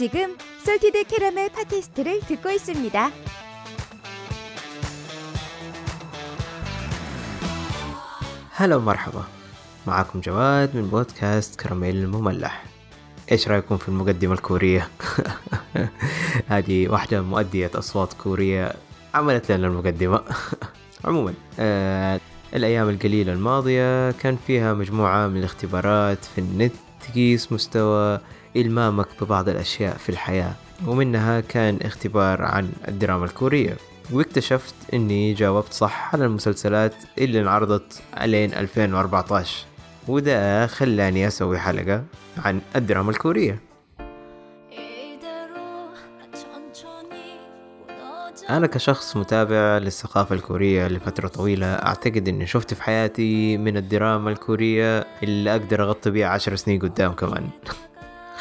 지금 솔티드 캐러멜 팟캐스트를 듣고 있습니다. هلا ومرحبا معكم جواد من بودكاست كراميل المملح ايش رايكم في المقدمة الكورية؟ هذه واحدة مؤدية أصوات كورية عملت لنا المقدمة عموما آه الأيام القليلة الماضية كان فيها مجموعة من الاختبارات في النت تقيس مستوى إلمامك ببعض الأشياء في الحياة ومنها كان اختبار عن الدراما الكورية. واكتشفت إني جاوبت صح على المسلسلات اللي انعرضت لين 2014 وده خلاني أسوي حلقة عن الدراما الكورية. أنا كشخص متابع للثقافة الكورية لفترة طويلة أعتقد إني شفت في حياتي من الدراما الكورية اللي أقدر أغطي بيها عشر سنين قدام كمان.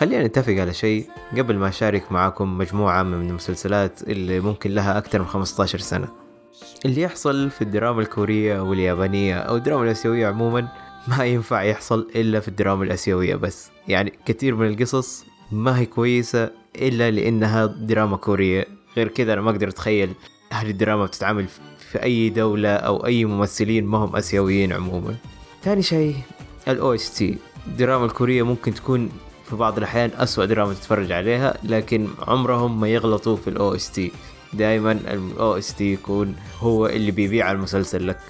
خلينا نتفق على شيء. قبل ما أشارك معاكم مجموعة من المسلسلات اللي ممكن لها أكثر من 15 سنة. اللي يحصل في الدراما الكورية واليابانية أو الدراما الآسيوية عموما ما ينفع يحصل إلا في الدراما الآسيوية بس. يعني كثير من القصص ما هي كويسة إلا لأنها دراما كورية. غير كذا أنا ما أقدر أتخيل هل الدراما بتتعمل في أي دولة أو أي ممثلين ما هم آسيويين عموما. ثاني شيء OST الدراما الكورية ممكن تكون في بعض الأحيان أسوأ دراما تتفرج عليها لكن عمرهم ما يغلطوا في ال OST دائما ال OST يكون هو اللي بيبيع المسلسل لك.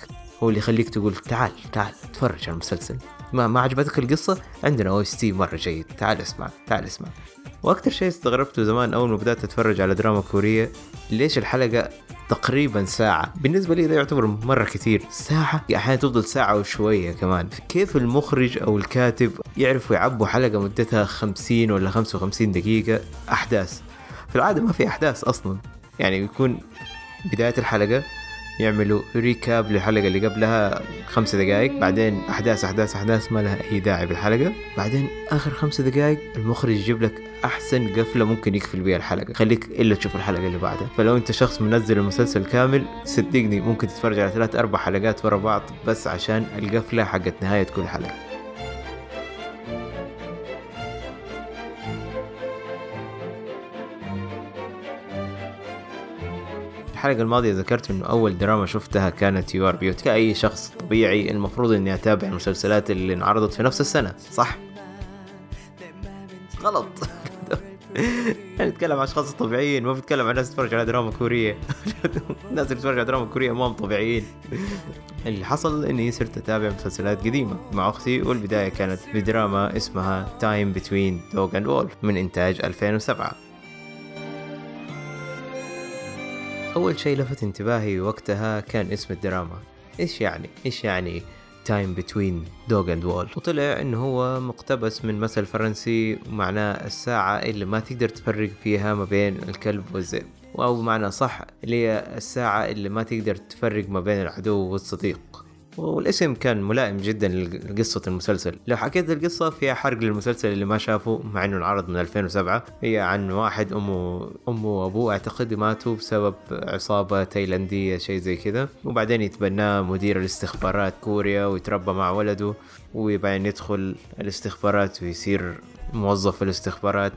هو اللي يخليك تقول تعال تعال اتفرج على المسلسل. ما ما عجبتك القصة؟ عندنا OST مرة جيد. تعال اسمع تعال اسمع. وأكثر شيء استغربته زمان أول ما بدأت أتفرج على دراما كورية ليش الحلقة تقريبا ساعة. بالنسبة لي ده يعتبر مرة كثير ساعة أحيانا تفضل ساعة وشوية كمان. كيف المخرج أو الكاتب يعرفوا يعبوا حلقة مدتها خمسين ولا خمسة وخمسين دقيقة؟ أحداث. في العادة ما في أحداث أصلا. يعني يكون بداية الحلقة يعملوا ريكاب للحلقة اللي قبلها خمسة دقائق بعدين أحداث أحداث أحداث ما لها أي داعي بالحلقة. بعدين آخر خمسة دقائق المخرج يجيب لك أحسن قفلة ممكن يقفل بيها الحلقة. خليك إلا تشوف الحلقة اللي بعدها. فلو أنت شخص منزل المسلسل كامل صدقني ممكن تتفرج على ثلاث أربع حلقات ورا بعض بس عشان القفلة حقت نهاية كل حلقة. الحلقة الماضية ذكرت إنه أول دراما شفتها كانت You're Beautiful كأي شخص طبيعي المفروض إني أتابع المسلسلات اللي انعرضت في نفس السنة صح؟ غلط. نتكلم عن أشخاص طبيعيين ما بتكلم عن ناس تتفرج على دراما كورية. الناس اللي تتفرج على دراما كورية ما هم طبيعيين. اللي حصل إني صرت أتابع مسلسلات قديمة مع أختي والبداية كانت بدراما اسمها Time Between Dog and Wolf من إنتاج 2007 أول شيء لفت انتباهي وقتها كان اسم الدراما. إيش يعني؟ إيش يعني Time Between Dog and Wolf وطلع إنه هو مقتبس من مثل فرنسي معناه الساعة اللي ما تقدر تفرق فيها ما بين الكلب والذئب أو بمعنى صح اللي هي الساعة اللي ما تقدر تفرق ما بين العدو والصديق. والاسم كان ملائم جدا لقصة المسلسل. لو حكيت القصة فيها حرق للمسلسل اللي ما شافه مع إنه انعرض من 2007 هي عن واحد أمه أمه وأبوه أعتقد ماتوا بسبب عصابة تايلاندية شيء زي كذا. وبعدين يتبناه مدير الاستخبارات كوريا ويتربى مع ولده وبعدين يدخل الاستخبارات ويصير موظف الاستخبارات.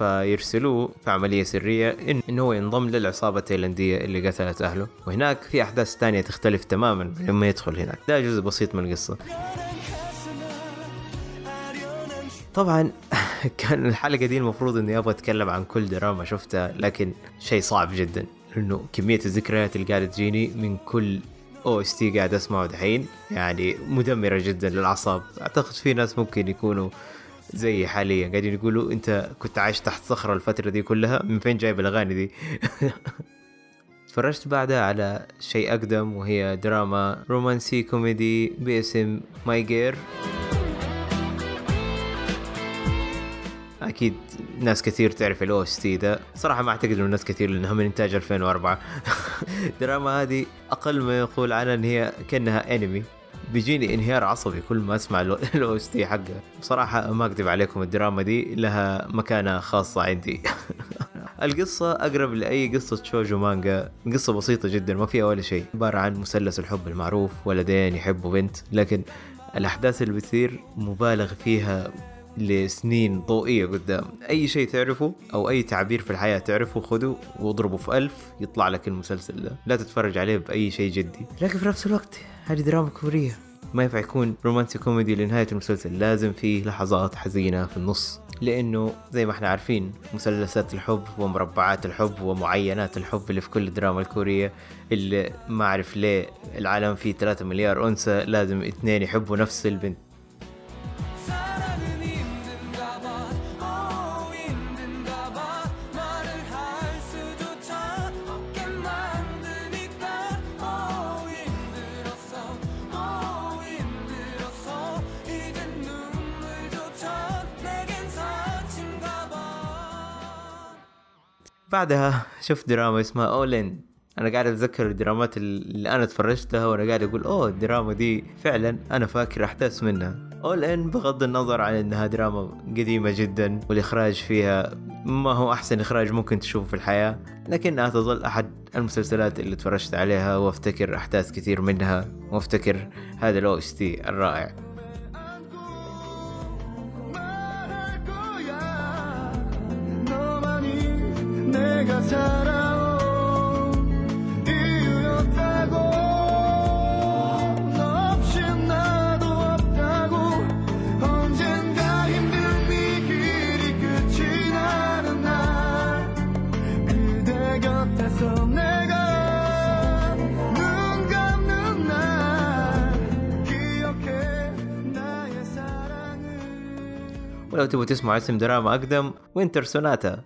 فيرسلوه في عملية سرية إن, إن هو ينضم للعصابة التايلاندية اللي قتلت أهله. وهناك في أحداث تانية تختلف تماما لما يدخل هناك. ده جزء بسيط من القصة. طبعا كان الحلقة دي المفروض إني أبغى أتكلم عن كل دراما شفتها لكن شيء صعب جدا. إنه كمية الذكريات اللي قاعدة تجيني من كل OST قاعد أسمعه دحين يعني مدمرة جدا للأعصاب. أعتقد في ناس ممكن يكونوا زي حاليا. قاعدين يقولوا أنت كنت عايش تحت صخرة الفترة دي كلها من فين جايب الأغاني دي؟ تفرجت بعدها على شيء أقدم وهي دراما رومانسي كوميدي باسم My Girl. أكيد ناس كثير تعرف ال OST ده. صراحة ما أعتقد إنه ناس كثير لأنها من إنتاج 2004 الدراما هذه أقل ما يقول عنها إن هي كأنها أنمي. بيجيني انهيار عصبي كل ما أسمع ال OST حقه. بصراحة ما أكذب عليكم الدراما دي لها مكانة خاصة عندي. القصة أقرب لأي قصة shoujo manga. قصة بسيطة جدا ما فيها ولا شيء. عبارة عن مثلث الحب المعروف ولدين يحبوا بنت لكن الأحداث اللي بتصير مبالغ فيها لسنين ضوئية قدام. أي شيء تعرفه أو أي تعبير في الحياة تعرفه خده واضربه في ألف يطلع لك المسلسل ده. لا تتفرج عليه بأي شيء جدي. لكن في نفس الوقت هذه دراما كورية. ما ينفع يكون رومانسي كوميدي لنهاية المسلسل. لازم فيه لحظات حزينة في النص. لأنه زي ما إحنا عارفين مثلثات الحب ومربعات الحب ومعينات الحب اللي في كل الدراما الكورية اللي ما أعرف ليه العالم فيه 3 مليار أنثى لازم اثنين يحبوا نفس البنت. بعدها شفت دراما اسمها All In. أنا قاعد أتذكر الدرامات اللي أنا تفرجتها وأنا قاعد أقول أوه الدراما دي فعلا أنا فاكر أحداث منها. All In بغض النظر عن إنها دراما قديمة جدا والإخراج فيها ما هو أحسن إخراج ممكن تشوفه في الحياة لكنها تظل أحد المسلسلات اللي تفرجت عليها وأفتكر أحداث كثير منها وأفتكر هذا ال OST الرائع. 내가 살아온 이유였다고 너 없이 나도 없다고 언젠가 힘든 이 길이 끝이 나는 날 그대 곁에서 내가 눈 감는 날 기억해 나의 사랑을 ولو تبغوا تسمعوا اسم دراما أقدم وينتر سوناتا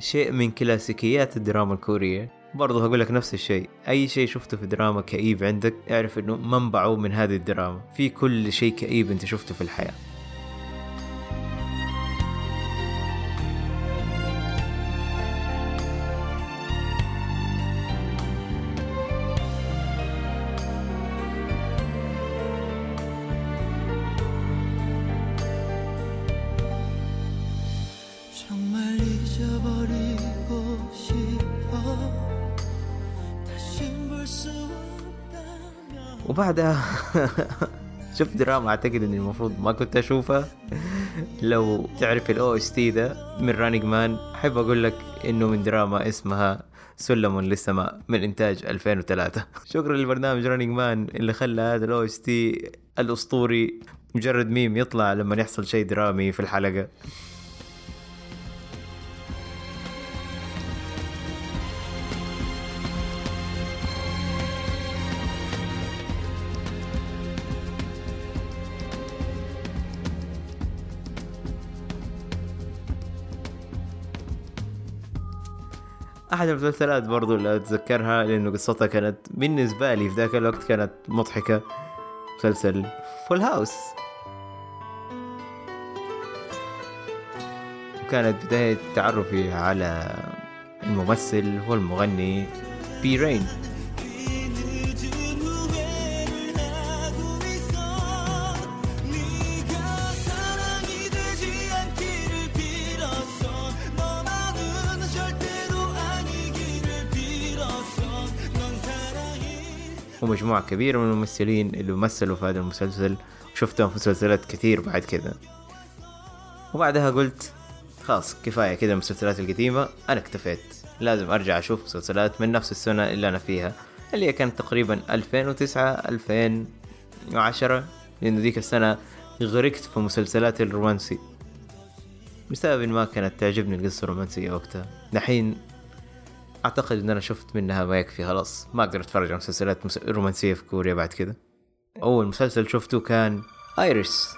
شيء من كلاسيكيات الدراما الكورية. برضه هقول لك نفس الشيء. أي شيء شفته في دراما كئيب عندك أعرف إنه منبعه من هذه الدراما. في كل شيء كئيب أنت شفته في الحياة. وبعدها شفت دراما أعتقد إني المفروض ما كنت اشوفها لو تعرف ال OST ده من Running Man أحب أقول لك إنه من دراما اسمها سلم للسماء من إنتاج 2003 شكرا لبرنامج Running Man اللي خلى هذا ال OST الأسطوري مجرد ميم يطلع لما يحصل شيء درامي في الحلقة. أحد المسلسلات برضو اللي أتذكرها لأنه قصتها كانت بالنسبة لي في ذاك الوقت كانت مضحكة. مسلسل فول هاوس وكانت بداية تعرفي على الممثل والمغني بي رين ومجموعة كبيرة من الممثلين اللي مثلوا في هذا المسلسل. وشفتهم في مسلسلات كثير بعد كذا. وبعدها قلت خلاص كفاية كذا المسلسلات القديمة أنا اكتفيت. لازم أرجع أشوف مسلسلات من نفس السنة اللي أنا فيها اللي هي كانت تقريبا 2009 2010 لأنه ذيك السنة غرقت في مسلسلات الرومانسي. بسبب ما كانت تعجبني القصة الرومانسية وقتها. دحين أعتقد إن أنا شفت منها ما يكفي خلاص. ما أقدر أتفرج على مسلسلات مس- رومانسية في كوريا بعد كذا أول مسلسل شفته كان ايريس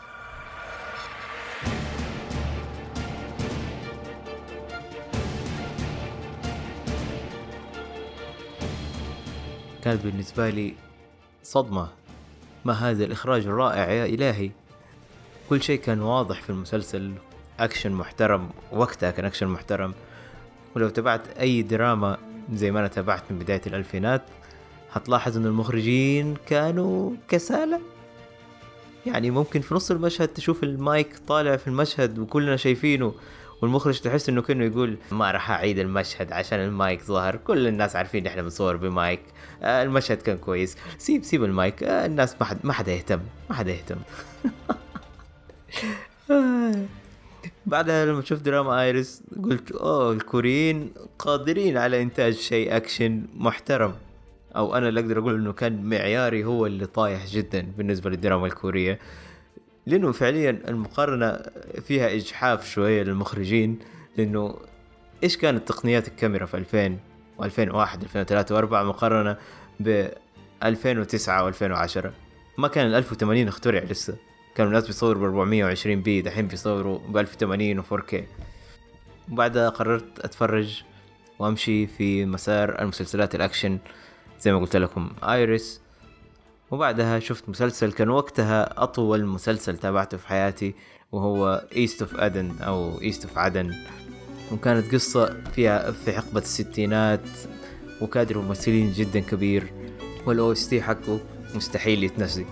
كانت بالنسبة لي صدمة. ما هذا الإخراج الرائع يا إلهي؟ كل شيء كان واضح في المسلسل. أكشن محترم وقتها كان أكشن محترم. ولو تابعت أي دراما زي ما أنا تابعت من بداية الألفينات هتلاحظ إن المخرجين كانوا كسالة. يعني ممكن في نص المشهد تشوف المايك طالع في المشهد وكلنا شايفينه والمخرج تحس إنه كأنه يقول ما راح أعيد المشهد عشان المايك ظهر كل الناس عارفين إحنا بنصور بمايك. آه المشهد كان كويس. سيب سيب المايك. آه الناس ما حد ما حدا يهتم. ما حدا يهتم. بعدها لما شفت دراما ايريس قلت أوه الكوريين قادرين على إنتاج شيء أكشن محترم. أو أنا اللي أقدر أقول إنه كان معياري هو اللي طايح جدا بالنسبة للدراما الكورية. لأنه فعليا المقارنة فيها إجحاف شوية للمخرجين لأنه إيش كانت تقنيات الكاميرا في 2000 و2001 2003 و4 مقارنة ب 2009 و2010 ما كان ال 1080 اخترع لسه. كانوا الناس بيصوروا ب 420 p دحين بيصوروا ب 1080 و 4K وبعدها قررت أتفرج وأمشي في مسار المسلسلات الأكشن زي ما قلت لكم Iris وبعدها شفت مسلسل كان وقتها أطول مسلسل تابعته في حياتي وهو East of Eden أو East of عدن وكانت قصة فيها في حقبة الستينات وكادر ممثلين جدا كبير والأو إس تي حقه مستحيل يتنسي.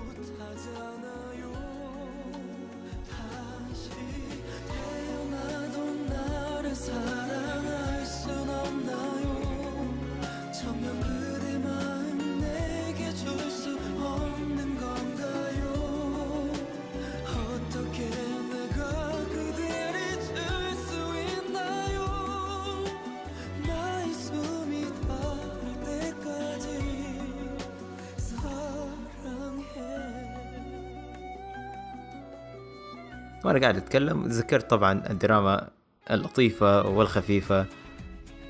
وأنا قاعد أتكلم. ذكرت طبعا الدراما اللطيفة والخفيفة.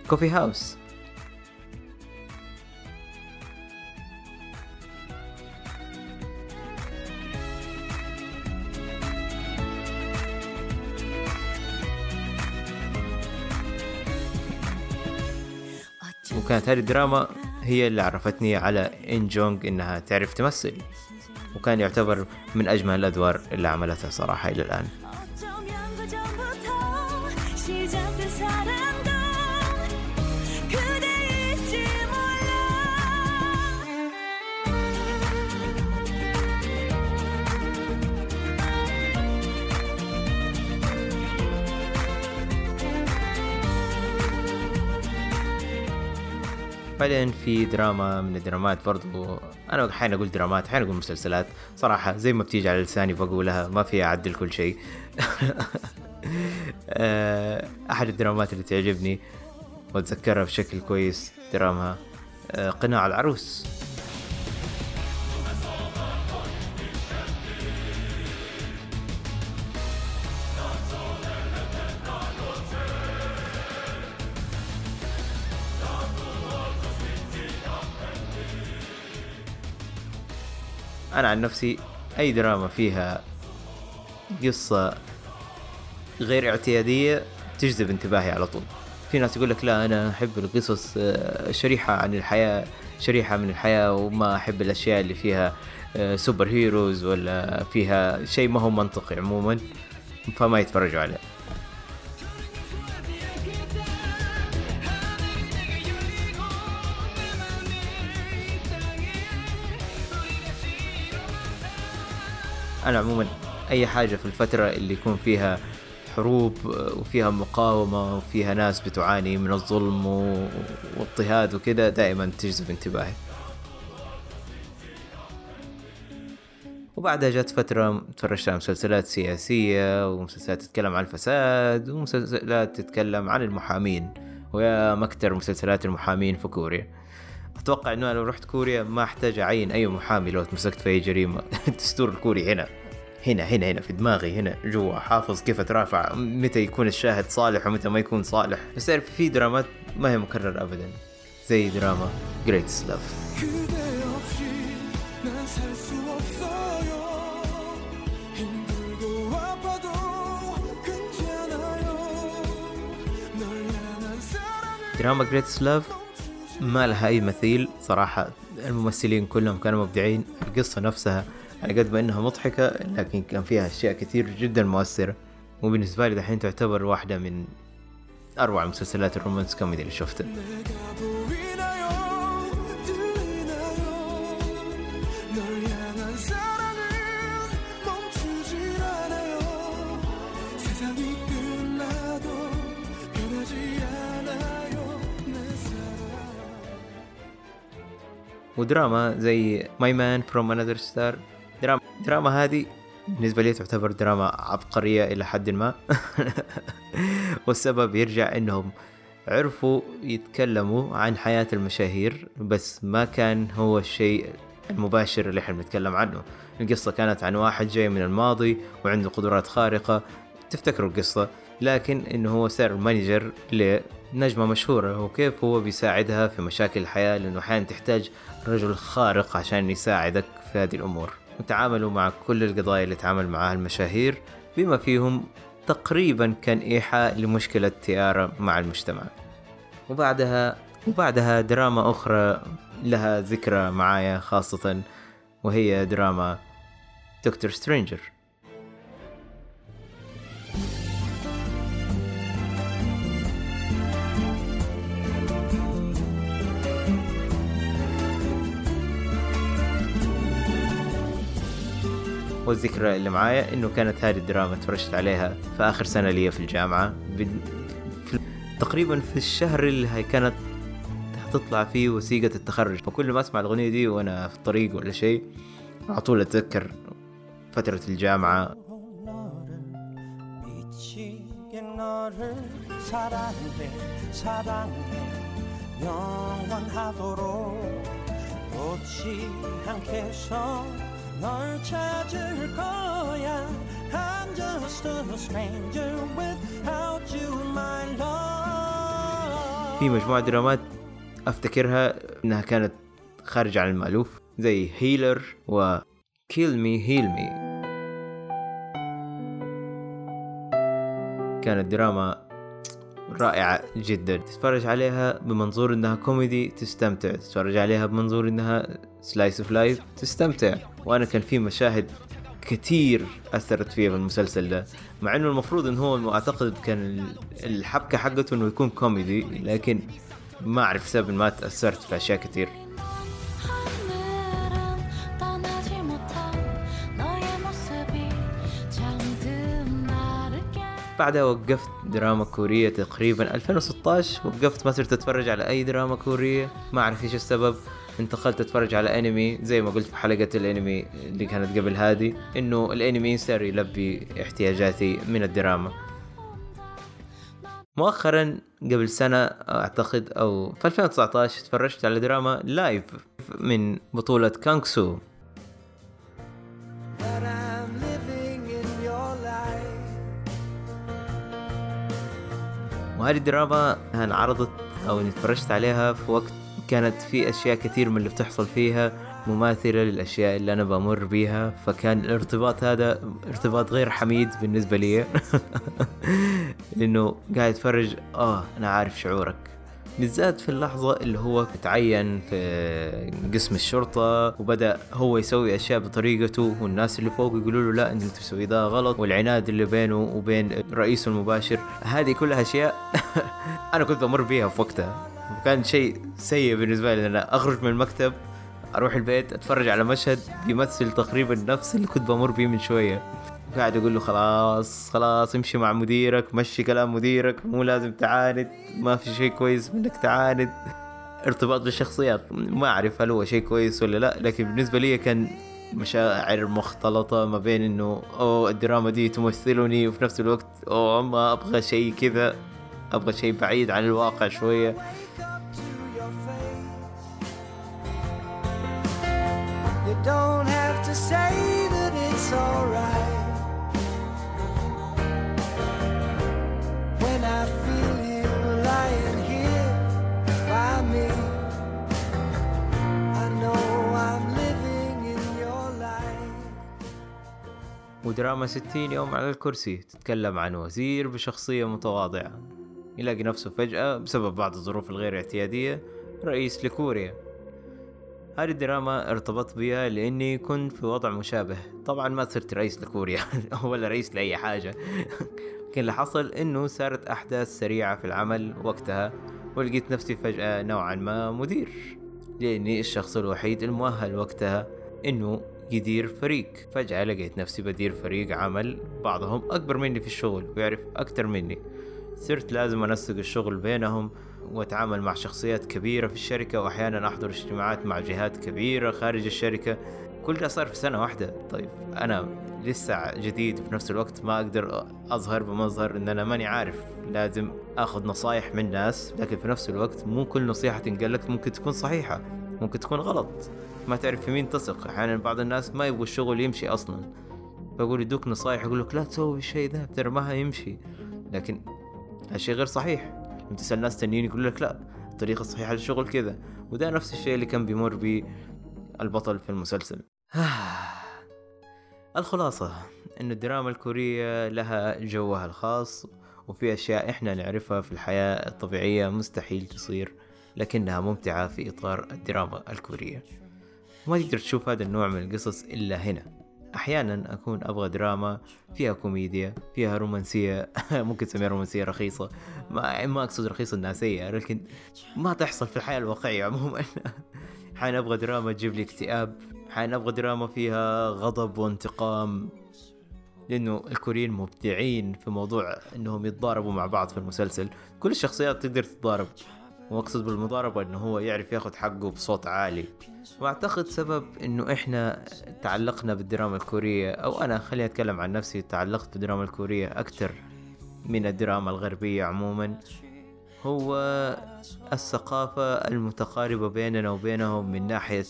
كوفي هاوس وكانت هذه الدراما هي اللي عرفتني على إن جونج إنها تعرف تمثل. وكان يعتبر من أجمل الأدوار اللي عملتها صراحة إلى الآن. بعدين في دراما من الدرامات برضو أنا أحيانا أقول درامات أحيانا أقول مسلسلات. صراحة زي ما بتيجي على لساني بقولها ما فيها اعدل كل شيء. آه، أحد الدرامات اللي تعجبني وأتذكرها بشكل كويس دراما آه، قناع العروس. أنا عن نفسي أي دراما فيها قصة غير اعتيادية تجذب انتباهي على طول. في ناس يقول لك لا أنا أحب القصص آه، شريحة عن الحياة شريحة من الحياة وما أحب الأشياء اللي فيها آه، سوبر هيروز ولا فيها شيء ما هو منطقي عموما فما يتفرجوا عليه. أنا عموما أي حاجة في الفترة اللي يكون فيها حروب وفيها مقاومة وفيها ناس بتعاني من الظلم واضطهاد وكذا دائما تجذب انتباهي. وبعدها جت فترة تفرجت على مسلسلات سياسية ومسلسلات تتكلم عن الفساد ومسلسلات تتكلم عن المحامين. ويا مكتر مسلسلات المحامين في كوريا. أتوقع إنه أنا لو رحت كوريا ما أحتاج أعين أي محامي لو تمسكت في أي جريمة. الدستور الكوري هنا. هنا هنا هنا في دماغي هنا جوا. حافظ كيف أترافع؟ متى يكون الشاهد صالح ومتى ما يكون صالح. بس تعرف في درامات ما هي مكررة ابدا. زي دراما Great Love دراما Great Love ما لها أي مثيل. صراحة الممثلين كلهم كانوا مبدعين. القصة نفسها على قد ما إنها مضحكة لكن كان فيها أشياء كثير جدا مؤثرة. وبالنسبة لي دحين تعتبر واحدة من أروع مسلسلات الرومانس كوميدي اللي شفتها ودراما زي My Man from Another Star دراما دراما هذه بالنسبة لي تعتبر دراما عبقرية إلى حد ما. والسبب يرجع إنهم عرفوا يتكلموا عن حياة المشاهير بس ما كان هو الشيء المباشر اللي إحنا بنتكلم عنه. القصة كانت عن واحد جاي من الماضي وعنده قدرات خارقة. تفتكروا القصة؟ لكن إنه هو صار manager لنجمة مشهورة. وكيف هو بيساعدها في مشاكل الحياة؟ لأنه أحيانا تحتاج رجل خارق عشان يساعدك في هذه الأمور. وتعاملوا مع كل القضايا اللي تعامل معها المشاهير بما فيهم تقريبا كان ايحاء لمشكلة تيارة مع المجتمع. وبعدها وبعدها دراما أخرى لها ذكرى معايا خاصة وهي دراما دكتور سترينجر والذكرى اللي معايا إنه كانت هذه الدراما تفرجت عليها في آخر سنة لي في الجامعة. بد- في تقريبا في الشهر اللي هي كانت هتطلع فيه وثيقة التخرج. فكل ما أسمع الأغنية دي وأنا في الطريق ولا شيء على طول أتذكر فترة الجامعة. 너를 미치게 너를 사랑해 사랑해 영원하도록 놓지 않겠어 널 찾을 거야 I'm just a stranger without you my love في مجموعة درامات افتكرها انها كانت خارجة عن المألوف زي هيلر و كيل مي هيل مي كانت دراما رائعة جدا تتفرج عليها بمنظور انها كوميدي تستمتع تتفرج عليها بمنظور انها سلايس اوف لايف تستمتع. وأنا كان في مشاهد كثير أثرت فيها بالمسلسل ده. مع إنه المفروض إن هو أعتقد كان الحبكة حقته إنه يكون كوميدي لكن ما أعرف سبب ما تأثرت في أشياء كثير بعدها وقفت دراما كورية تقريبا 2016 وقفت ما صرت أتفرج على أي دراما كورية. ما أعرف إيش السبب. انتقلت اتفرج على انمي زي ما قلت في حلقة الانمي اللي كانت قبل هذه إنه الانمي صار يلبي احتياجاتي من الدراما. مؤخرا قبل سنة أعتقد أو في 2019 تفرجت على دراما Live من بطولة كوانغ سو وهذه الدراما انعرضت أو إني تفرجت عليها في وقت كانت في أشياء كثير من اللي بتحصل فيها مماثلة للأشياء اللي أنا بمر بيها فكان الارتباط هذا ارتباط غير حميد بالنسبة لي. لأنه قاعد اتفرج آه أنا عارف شعورك. بالذات في اللحظة اللي هو تعين في قسم الشرطة وبدأ هو يسوي أشياء بطريقته والناس اللي فوق يقولوا له لا أنت تسوي ده غلط والعناد اللي بينه وبين رئيسه المباشر. هذه كلها أشياء أنا كنت بمر بيها في وقتها. وكان شيء سيء بالنسبة لي أنا أخرج من المكتب أروح البيت أتفرج على مشهد بيمثل تقريبا نفس اللي كنت بمر بيه من شوية. قاعد أقول له خلاص خلاص امشي مع مديرك مشي كلام مديرك مو لازم تعاند ما في شيء كويس منك تعاند. ارتباط بالشخصيات ما أعرف هل هو شيء كويس ولا لا لكن بالنسبة لي كان مشاعر مختلطة ما بين إنه أوه الدراما دي تمثلني وفي نفس الوقت أوه ما أبغى شيء كذا أبغى شيء بعيد عن الواقع شوية. ودراما 60 يوم على الكرسي تتكلم عن وزير بشخصية متواضعة. يلاقي نفسه فجأة بسبب بعض الظروف الغير اعتيادية رئيس لكوريا. هذه الدراما ارتبطت بها لأني كنت في وضع مشابه. طبعا ما صرت رئيس لكوريا ولا رئيس لأي حاجة. لكن اللي حصل إنه صارت أحداث سريعة في العمل وقتها ولقيت نفسي فجأة نوعا ما مدير. لأني الشخص الوحيد المؤهل وقتها إنه يدير فريق. فجأة لقيت نفسي بدير فريق عمل بعضهم أكبر مني في الشغل ويعرف أكتر مني. صرت لازم أنسق الشغل بينهم وأتعامل مع شخصيات كبيرة في الشركة وأحيانا أحضر اجتماعات مع جهات كبيرة خارج الشركة. كل ده صار في سنة واحدة. طيب أنا لسه جديد في نفس الوقت ما أقدر أظهر بمظهر إن أنا ماني عارف. لازم أخذ نصايح من ناس لكن في نفس الوقت مو كل نصيحة تنقلك ممكن تكون صحيحة ممكن تكون غلط. ما تعرف في مين تثق. أحيانا بعض الناس ما يبغوا الشغل يمشي أصلا. فيقول يدوك نصايح يقول لك لا تسوي الشيء ده ترى ما هيمشي لكن هالشيء غير صحيح. لما تسأل ناس تانيين يقول لك لا الطريقة الصحيحة للشغل كذا. وده نفس الشيء اللي كان بيمر به البطل في المسلسل. الخلاصة إن الدراما الكورية لها جوها الخاص وفي أشياء إحنا نعرفها في الحياة الطبيعية مستحيل تصير لكنها ممتعة في إطار الدراما الكورية. ما تقدر تشوف هذا النوع من القصص إلا هنا. أحيانا أكون أبغى دراما فيها كوميديا فيها رومانسية ممكن تسميها رومانسية رخيصة. ما, ما أقصد رخيصة الناسية لكن ما تحصل في الحياة الواقعية عموما. حين أبغى دراما تجيب لي اكتئاب حين أبغى دراما فيها غضب وانتقام. لأنه الكوريين مبدعين في موضوع أنهم يتضاربوا مع بعض في المسلسل. كل الشخصيات تقدر تتضارب. واقصد بالمضاربة إنه هو يعرف ياخذ حقه بصوت عالي. وأعتقد سبب إنه إحنا تعلقنا بالدراما الكورية أو أنا خليني أتكلم عن نفسي تعلقت بالدراما الكورية أكثر من الدراما الغربية عموما هو الثقافة المتقاربة بيننا وبينهم من ناحية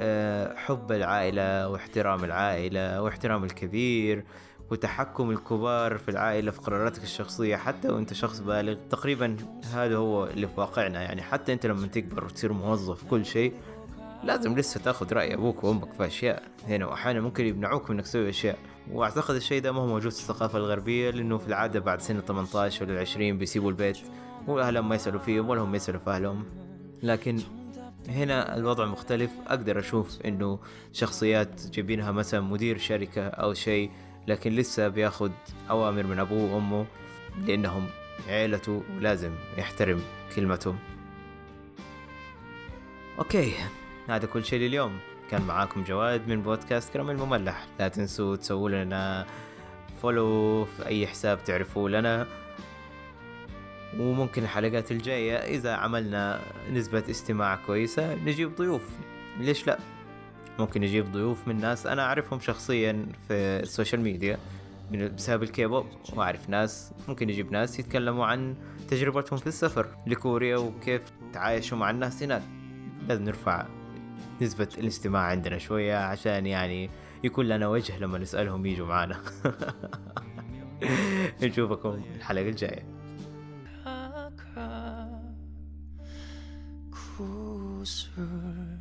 آه، حب العائلة واحترام العائلة واحترام الكبير وتحكم الكبار في العائلة في قراراتك الشخصية حتى وأنت شخص بالغ تقريبا هذا هو اللي في واقعنا. يعني حتى أنت لما تكبر وتصير موظف كل شيء لازم لسه تاخذ رأي أبوك وأمك في أشياء. هنا واحيانا ممكن يمنعوك من إنك تسوي أشياء. وأعتقد الشيء ده ما هو موجود في الثقافة الغربية لأنه في العادة بعد سن 18 ولا 20 بيسيبوا البيت وأهلهم ما يسألوا فيهم ولا هم يسألوا في أهلهم. لكن هنا الوضع مختلف. أقدر أشوف إنه شخصيات جايبينها مثلا مدير شركة أو شيء لكن لسه بياخد أوامر من أبوه وأمه لأنهم عيلته ولازم يحترم كلمتهم. okay هذا كل شيء لليوم. كان معاكم جواد من بودكاست كرمل مملح. لا تنسوا تسووا لنا follow في أي حساب تعرفوه لنا. وممكن الحلقات الجاية إذا عملنا نسبة استماع كويسة نجيب ضيوف. ليش لا؟ ممكن نجيب ضيوف من ناس أنا أعرفهم شخصيا في ال social media بسبب الكيبوب وأعرف ناس ممكن نجيب ناس يتكلموا عن تجربتهم في السفر لكوريا وكيف تعايشوا مع الناس هناك. لازم نرفع نسبة الاستماع عندنا شوية عشان يعني يكون لنا وجه لما نسألهم يجوا معنا. نشوفكم الحلقة الجاية. 구슬